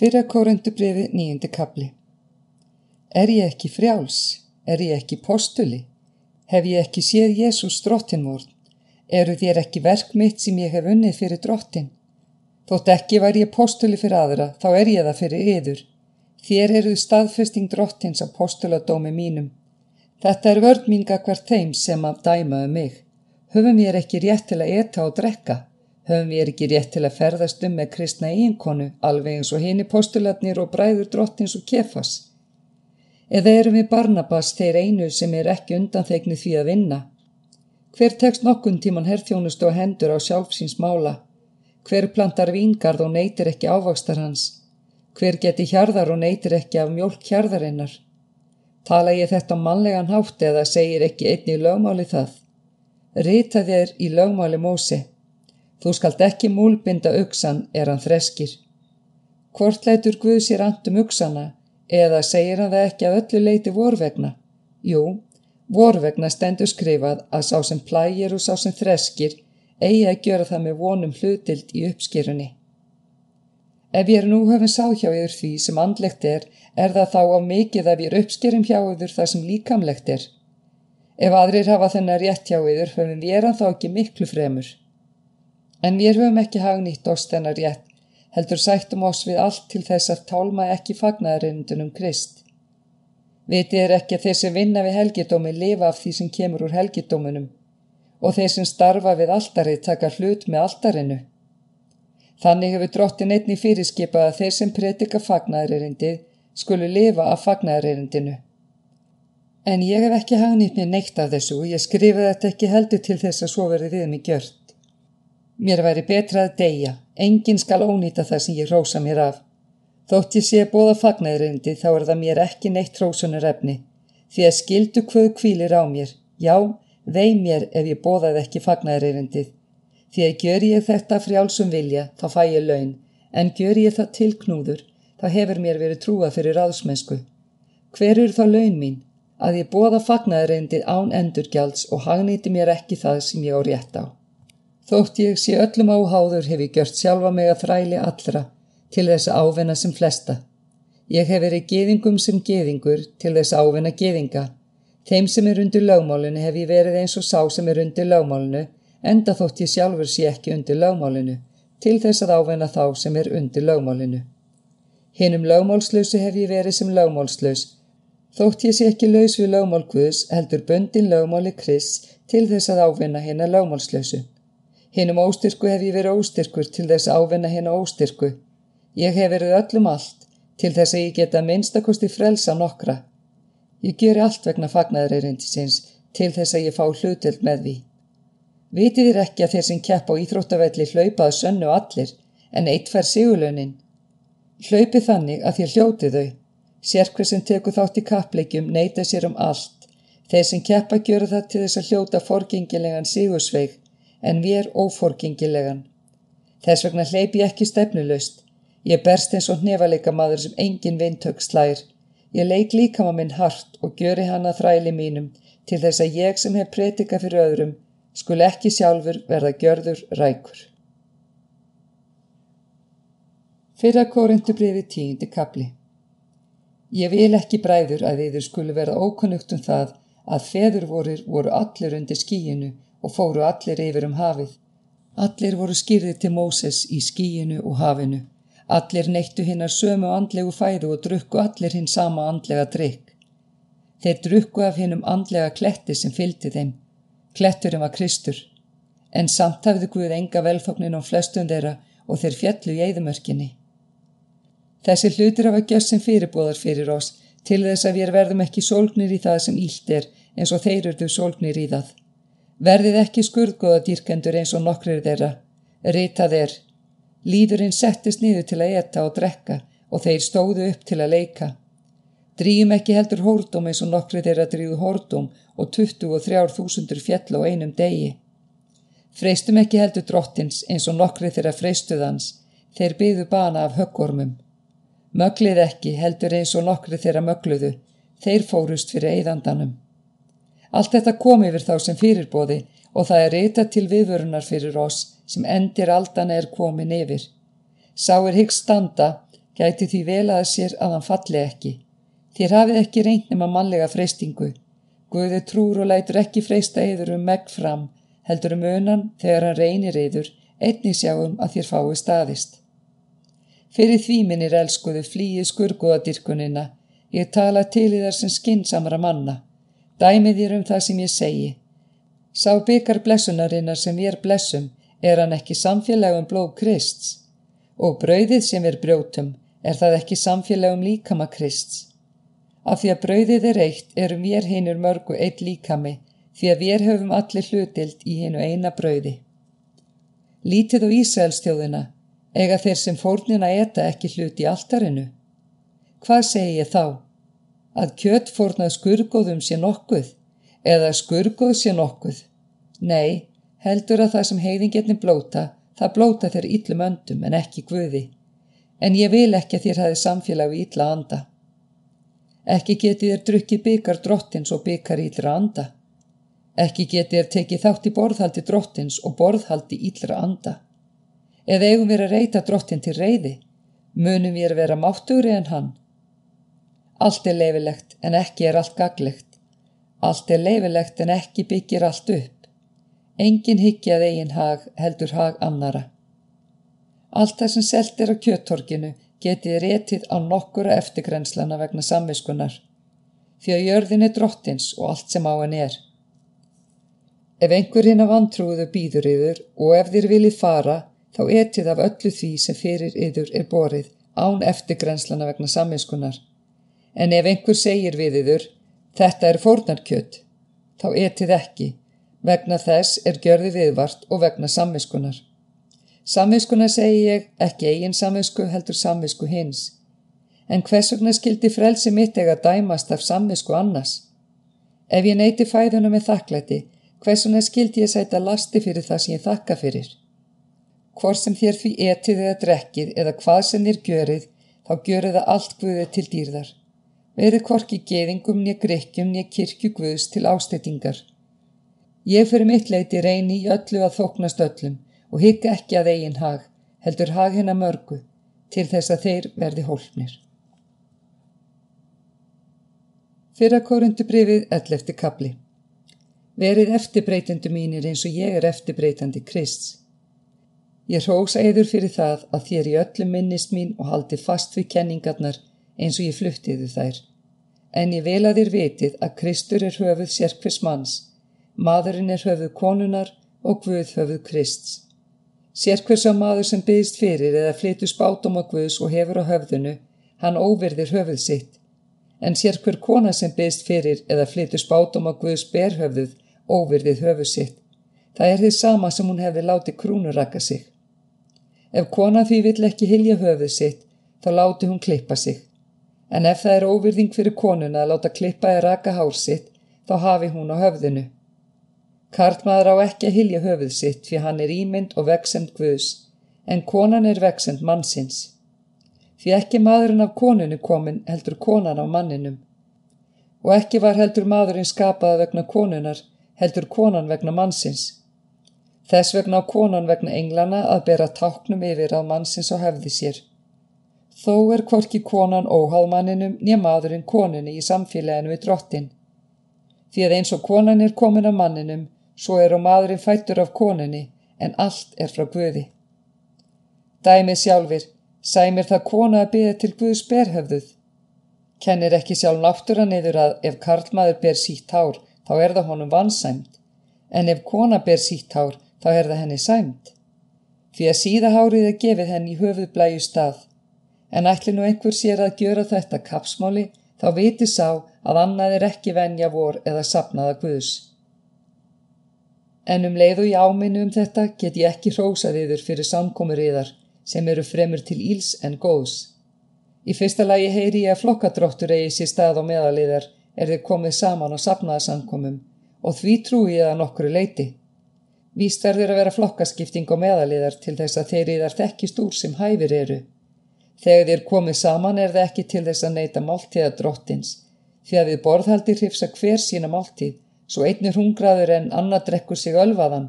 Fyrra kórundubrifi nýjundi kapli. Er ég ekki frjáls? Er ég ekki postuli? Hef ég ekki séð Jésús drottin vorn? Eru þér ekki verk mitt sem ég hef unnið fyrir drottin? Þótt ekki var ég postuli fyrir aðra, þá er ég það fyrir yður. Þér eruð staðfesting drottins á postuladómi mínum. Þetta er vörd mín gagvart þeim sem að dæmaðu mig. Höfum ég ekki rétt til að eta og drekka? Höfum við ekki rétt til að ferðast um með kristna eiginkonu, alveg eins og hini postulatnir og bræður drottins og kefas? Eða erum við Barnabas þeir einu sem er ekki undanþegnið því að vinna? Hver tekst nokkun tíman herrþjónust og hendur á sjálfsins mála? Hver plantar vingarð og neytir ekki ávakstar hans? Hver geti hjarðar og neytir ekki af mjólk hjarðarinnar? Tala ég þetta mannlegan hátt eða segir ekki einni í lögmáli það? Rita þér í lögmáli Mósi. Þú skalt ekki múlbinda uksan er hann þreskir. Hvort lætur Guð sér andum uksana eða segir hann það ekki að öllu leiti vorvegna? Jú, vorvegna stendur skrifað að sá sem plægir og sá sem þreskir eigi að gjöra það með vonum hlutild í uppskýrunni. Ef ég er nú höfum sá hjá yfir því sem andlegt er, er það þá á mikið að við uppskýrum hjá yfir það sem líkamlegt er. Ef aðrir hafa þennar rétt hjá yfir höfum við eran þá ekki miklu fremur. En við höfum ekki hagnýtt oss þennar rétt, heldur sættum oss við allt til þess að tálma ekki fagnaðarindunum Krist. Vitið er ekki að þeir sem vinna við helgidómi lifa af því sem kemur úr helgidómunum og þeir sem starfa við alltarið taka hlut með alltarinu. Þannig hefur drottin einni fyrirskipað að þeir sem predika fagnaðarindið skulu lifa af fagnaðarindinu. En ég hef ekki hagnýtt mér neitt af þessu og ég skrifa þetta ekki heldur til þess að svo verði við mig gjört. Mér væri betra að deyja, enginn skal ónýta það sem ég rósa mér af. Þótt ég sé bóða fagnæðrindi þá er það mér ekki neitt rósunar efni, því að skildu hvað kvílir á mér, já, vei mér ef ég bóðað ekki fagnæðrindið. Því að gjör ég þetta frjálsum vilja, þá fæ ég laun, en gjör ég það tilknúður, þá hefur mér verið trúað fyrir ráðsmennsku. Hver eru þá laun mín? Að ég bóða fagnæðrindið án endurgjalds og hagnýti mér ekki það sem ég á rétt á. Þótt ég sé öllum áháður hef ég gjört sjálfa mig að þræli allra til þess að ávinna sem flesta. Ég hef verið geðingum sem geðingur til þess að ávinna geðinga. Þeim sem er undir lögmálinu hef ég verið eins og sá sem er undir lögmálinu, enda þótt ég sjálfur sé ekki undir lögmálinu, til þess að ávinna þá sem er undir lögmálinu. Hinnum lögmálslausu hef ég verið sem lögmálslaus, þótt ég sé ekki laus við lögmál Guðs heldur bundin lögmáli Kris til þess að ávinna hinn að lögmálslausu. Hinnum óstyrku hef ég verið óstyrkur til þess ávinna hinn óstyrku. Ég hef verið öllum allt til þess að ég geta minnstakosti frelsa nokkra. Ég geri allt vegna fagnaðreirindisins til þess að ég fá hlutild með því. Vitið þér ekki að þeir sem kepp á íþróttavelli hlaupaðu sönnu allir en eitt fær sigulönin. Hlaupi þannig að þér hljóti þau. Sérkver sem teku þátt í kappleikjum neyta sér um allt. Þeir sem keppa gjöru það til þess að hljóta forgengilegan sigursveig en er óforgengilegan. Þess vegna hleypi ég ekki stefnulöst. Ég berst eins og nefaleika maður sem engin vintök slær. Ég leik líka maður minn hart og gjöri hana þræli mínum til þess að ég sem hef pretika fyrir öðrum skul ekki sjálfur verða gjörður rækur. Fyrra kórundubriði tíundi kapli Ég vil ekki bræður að þið skulu verða ókonnugt um það að feður vorir voru allir undir skíinu og fóru allir yfir um hafið. Allir voru skýrðið til Móses í skíinu og hafinu. Allir neittu hinnar sömu andlegu fæðu og drukku allir hinn sama andlega drikk. Þeir drukku af hinnum andlega kletti sem fylgdi þeim. Kletturinn var Kristur. En samt hafði Guð enga velþóknin á flestum þeirra og þeir fjallu í eðumörkinni. Þessi hlutir hafa gjöss sem fyrirbóðar fyrir oss til þess að við verðum ekki sólgnir í það sem ílt er eins og þeir eru sólgnir í það. Verðið ekki skurðgóða dýrkendur eins og nokkrir þeirra. Ritað er. Líðurinn settist niður til að etta og drekka og þeir stóðu upp til að leika. Drýjum ekki heldur hórdóm eins og nokkri þeirra drýðu hórdóm og 23 þúsundur fjall á einum degi. Freistum ekki heldur drottins eins og nokkri þeirra freistuðans, þeir byðu bana af höggormum. Möglið ekki heldur eins og nokkri þeirra mögluðu, þeir fórust fyrir eigðandanum. Allt þetta kom yfir þá sem fyrirbóði og það er reyta til viðvörunar fyrir oss sem endir aldan er komin yfir. Sá er hyggst standa, gæti því vel að sér að hann falli ekki. Þér hafið ekki reyndnum að mannlega freystingu. Guði trúr og lætur ekki freysta yður um megg fram, heldur um önan þegar hann reynir yður, einni sjáum að þér fái staðist. Fyrir því minnir elskuðu flýið skurguðadirkunina, ég tala til í þar sem skinsamra manna. Dæmið þér um það sem ég segi. Sá byggar blessunarinnar sem við er blessum, er hann ekki samfélagum blóð Krists? Og brauðið sem við brjótum, er það ekki samfélagum líkama Krists? Af því að brauðið er eitt erum við hinnur mörgu eitt líkami því að við höfum allir hlutild í hinnu eina brauði. Lítið og Ísælstjóðina eiga þeir sem fórnina eta ekki hluti í alltarinu. Hvað segi ég þá? Að kjött fórnað skurgóðum sé nokkuð eða skurgóð sé nokkuð? Nei, heldur að það sem heiðingetni blóta, það blóta þeir íllum öndum en ekki guði. En ég vil ekki að þér hafi samfélag við ítla anda. Ekki geti þér drukkið byggar drottins og byggar íllra anda. Ekki geti þér tekið þátt í borðhaldi drottins og borðhaldi íllra anda. Eða eigum við að reyta drottin til reyði, munum við að vera máttugri en hann. Allt er leifilegt en ekki er allt gaglegt. Allt er leifilegt en ekki byggir allt upp. Engin higgjað eigin hag heldur hag annara. Allt það sem selt er á kjöttorkinu getið rétið á nokkura eftirgrenslana vegna samviskunar, því að jörðin er drottins og allt sem á henn er. Ef einhver hinn af antrúðu býður yfir og ef þér viljið fara, þá etið af öllu því sem fyrir yfir er borið án eftirgrenslana vegna samviskunar. En ef einhver segir við yfir, þetta er fórnarkjött, þá etið ekki, vegna þess er gjörði viðvart og vegna samviskunar. Samviskuna segi ég ekki eigin samvisku heldur samvisku hins. En hvers vegna skildi frelsi mitt ega dæmast af samvisku annars? Ef ég neyti fæðuna með þakklæti, hvers vegna skildi ég sæta lasti fyrir það sem ég þakka fyrir? Hvort sem þér því etið eða drekkið eða hvað sem þér görið, þá görið það allt guðið til dýrðar. Verið hvorki geðingum nýja grekkjum nýja kirkju guðs til ástætingar. Ég fyrir mitt leiti reyni í öllu að þóknast öllum, og higga ekki að eigin hag, heldur hag hennar mörgu, til þess að þeir verði hólpnir. Fyrra korundu brefið 11. kapli Verið eftirbreytendu mínir eins og ég er eftirbreytandi Krist. Ég rósa eður fyrir það að þér í öllum minnist mín og haldi fast við kenningarnar eins og ég fluttiðu þær. En ég vel að þér vitið að Kristur er höfuð sérkvers manns, maðurinn er höfuð konunar og Guð höfuð Krists. Sér hver sá maður sem byggist fyrir eða flytu spátum á Guðs og hefur á höfðunu, hann óvirðir höfuð sitt. En sér hver kona sem byggist fyrir eða flytu spátum á Guðs berhöfðuð, óvirðið höfuð sitt. Það er því sama sem hún hefði látið krúnu raka sig. Ef kona því vill ekki hilja höfuð sitt, þá láti hún klippa sig. En ef það er óvirðing fyrir konuna að láta klippa eða raka hár sitt, þá hafi hún á höfðinu. Karlmaður á ekki að hilja höfuð sitt fyrir hann er ímynd og veksend Guðs, en konan er veksend mannsins. Því ekki maðurinn af konunu komin heldur konan af manninum. Og ekki var heldur maðurinn skapaða vegna konunar, heldur konan vegna mannsins. Þess vegna á konan vegna englana að bera táknum yfir á mannsins og hefði sér. Þó er hvorki konan óháð manninum nýja maðurinn konunni í samfélaginu við drottin. Því að eins og konan er komin af manninum, Svo er og maðurinn fættur af konunni, en allt er frá Guði. Dæmið sjálfur, sæmir það kona að byggja til Guðs berhöfðuð. Kennir ekki sjálf náttúra niður að ef karlmaður ber sítt hár, þá er það honum vansæmt, en ef kona ber sítt hár, þá er það henni sæmt. Því að síðahárið er gefið henni í höfuðblæju stað, en ætli nú einhver sér að gjöra þetta kapsmáli, þá viti sá að annað er ekki venja vor eða sapnaða Guðs. En um leið og ég áminni um þetta get ég ekki hrósað yfir fyrir samkomur yðar sem eru fremur til íls en góðs. Í fyrsta lagi heyri ég að flokkadróttur eigi sér stað á meðaliðar er þið komið saman á sapnaðasamkomum og því trúi ég að nokkru leiti. Víst verður að vera flokkaskipting á meðaliðar til þess að þeir yðar þekkist úr sem hæfir eru. Þegar þér komið saman er það ekki til þess að neyta máltíða drottins því að við borðhaldi hrifsa hver sína máltíð svo einnir hungraður en annað drekkur sig ölvaðan.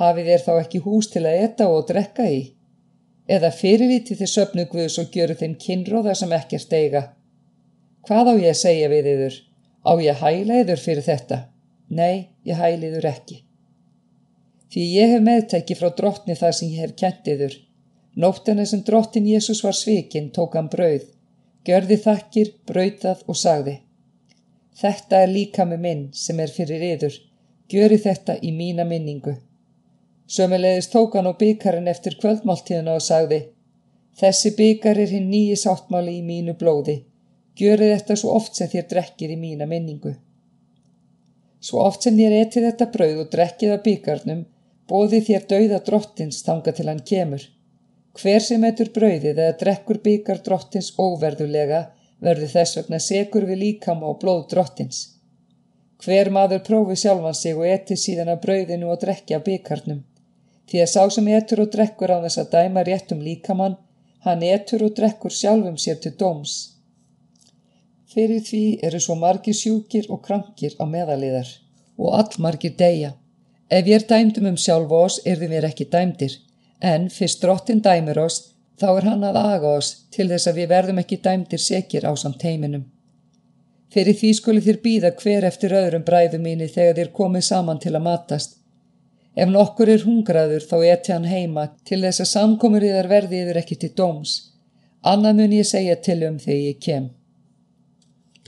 Hafið þér þá ekki hús til að etta og drekka í? eða fyrirviti þið söpnu Guðs og gjöru þeim kynróða sem ekkert eiga. Hvað á ég að segja við yður? Á ég að hæla yður fyrir þetta? Nei, ég hæli yður ekki. Því ég hef meðtæki frá drottni það sem ég hef kent yður. Nóttana sem drottin Jésús var svikinn tók hann brauð, görði þakkir, brauðað og sagði. Þetta er líka með minn sem er fyrir yður, gjöri þetta í mína minningu. Sömulegis tók hann á byggarinn eftir kvöldmáltíðuna og sagði Þessi byggar er hinn nýji sáttmáli í mínu blóði. Gjörið þetta svo oft sem þér drekkið í mína minningu. Svo oft sem þér etið þetta brauð og drekkið af byggarnum, bóði þér dauða drottins þanga til hann kemur. Hver sem etur brauðið eða drekkur byggar drottins óverðulega verður þess vegna segur við líkam á blóð drottins. Hver maður prófi sjálfan sig og eti síðan af brauðinu og drekki af byggarnum. Því að sá sem etur og drekkur á þess að dæma réttum líkamann, hann etur og drekkur sjálfum sér til dóms. Fyrir því eru svo margir sjúkir og krankir á meðaliðar og allmargir deyja. Ef ég er dæmdum um sjálf oss er við mér ekki dæmdir, en fyrst drottin dæmir oss, þá er hann að aga oss til þess að við verðum ekki dæmdir sekir á samt heiminum. Fyrir því skuli þér býða hver eftir öðrum bræðu mínu þegar þér komið saman til að matast, Ef nokkur er hungraður þá eti hann heima til þess að samkomur yðar verði yður ekki til dóms. Annað mun ég segja til um þegar ég kem.